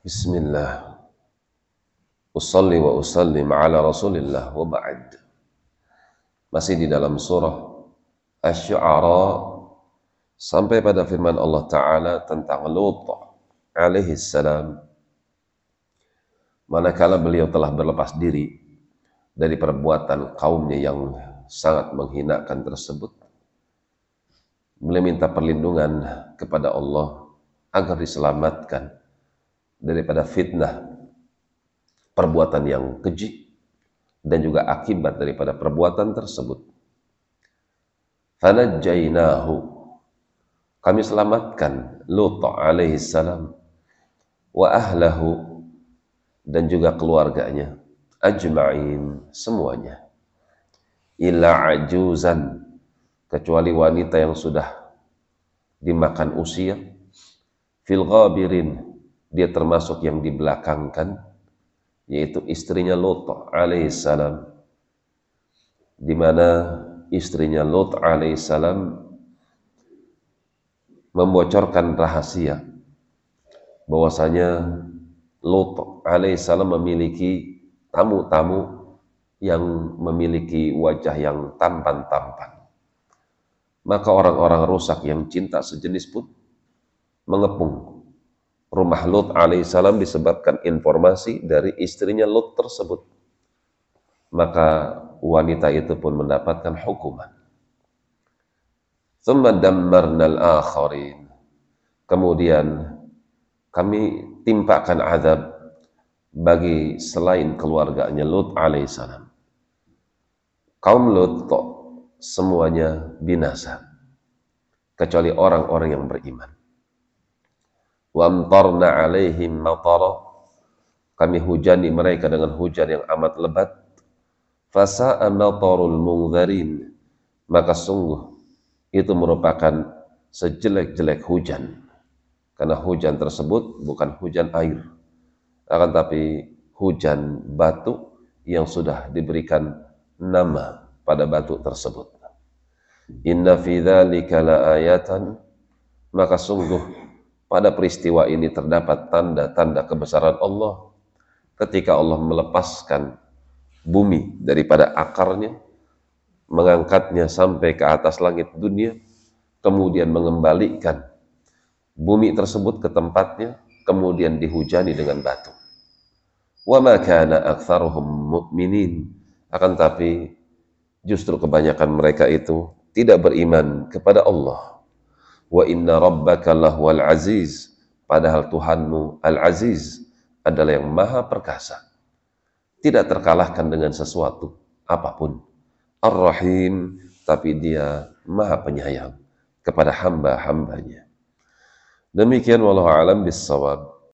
Bismillah. Usalli wa usallim ala rasulillah wa ba'd. Masih di dalam surah Ash-Shu'ara Sampai pada firman Allah Ta'ala tentang Lut alaihi salam. Manakala beliau telah berlepas diri dari perbuatan kaumnya yang sangat menghinakan tersebut Beliau minta perlindungan kepada Allah agar diselamatkan daripada fitnah perbuatan yang keji dan juga akibat daripada perbuatan tersebut. Fanajjainahu kami selamatkan Lut alaihi salam wa ahlahu dan juga keluarganya ajma'in semuanya. Illa ajuzan kecuali wanita yang sudah dimakan usia. Fil ghabirin dia termasuk yang dibelakangkan yaitu istrinya Lot alaihissalam di mana istrinya Lot alaihissalam membocorkan rahasia bahwasanya Lot alaihissalam memiliki tamu-tamu yang memiliki wajah yang tampan-tampan. Maka orang-orang rusak yang cinta sejenis pun mengepung rumah Lut alaihissalam disebabkan informasi dari istrinya Lut tersebut. Maka wanita itu pun mendapatkan hukuman. Thumma dammarnal. Kemudian kami timpakan azab bagi selain keluarganya Lut alaihissalam. Kaum Lut semuanya binasa kecuali orang-orang yang beriman wamtarna alaihim matara. Kami hujani mereka dengan hujan yang amat lebat. Fasa'a matarul mungdharin maka sungguh itu merupakan sejelek-jelek hujan. Karena hujan tersebut bukan hujan air. Akan tapi hujan batu yang sudah diberikan nama pada batu tersebut. Inna fi dzalika maka sungguh pada peristiwa ini terdapat tanda-tanda kebesaran Allah ketika Allah melepaskan bumi daripada akarnya, mengangkatnya sampai ke atas langit dunia, kemudian mengembalikan bumi tersebut ke tempatnya, kemudian dihujani dengan batu. Wa ma kana aktsaruhum mu'minin. Akan tapi justru kebanyakan mereka itu tidak beriman kepada Allah wa inna rabbaka lahwal aziz. Padahal Tuhanmu al-aziz adalah yang maha perkasa. Tidak terkalahkan dengan sesuatu apa pun. Ar-rahim tapi dia maha penyayang kepada hamba-hambanya. Demikian wallahu alam bisawab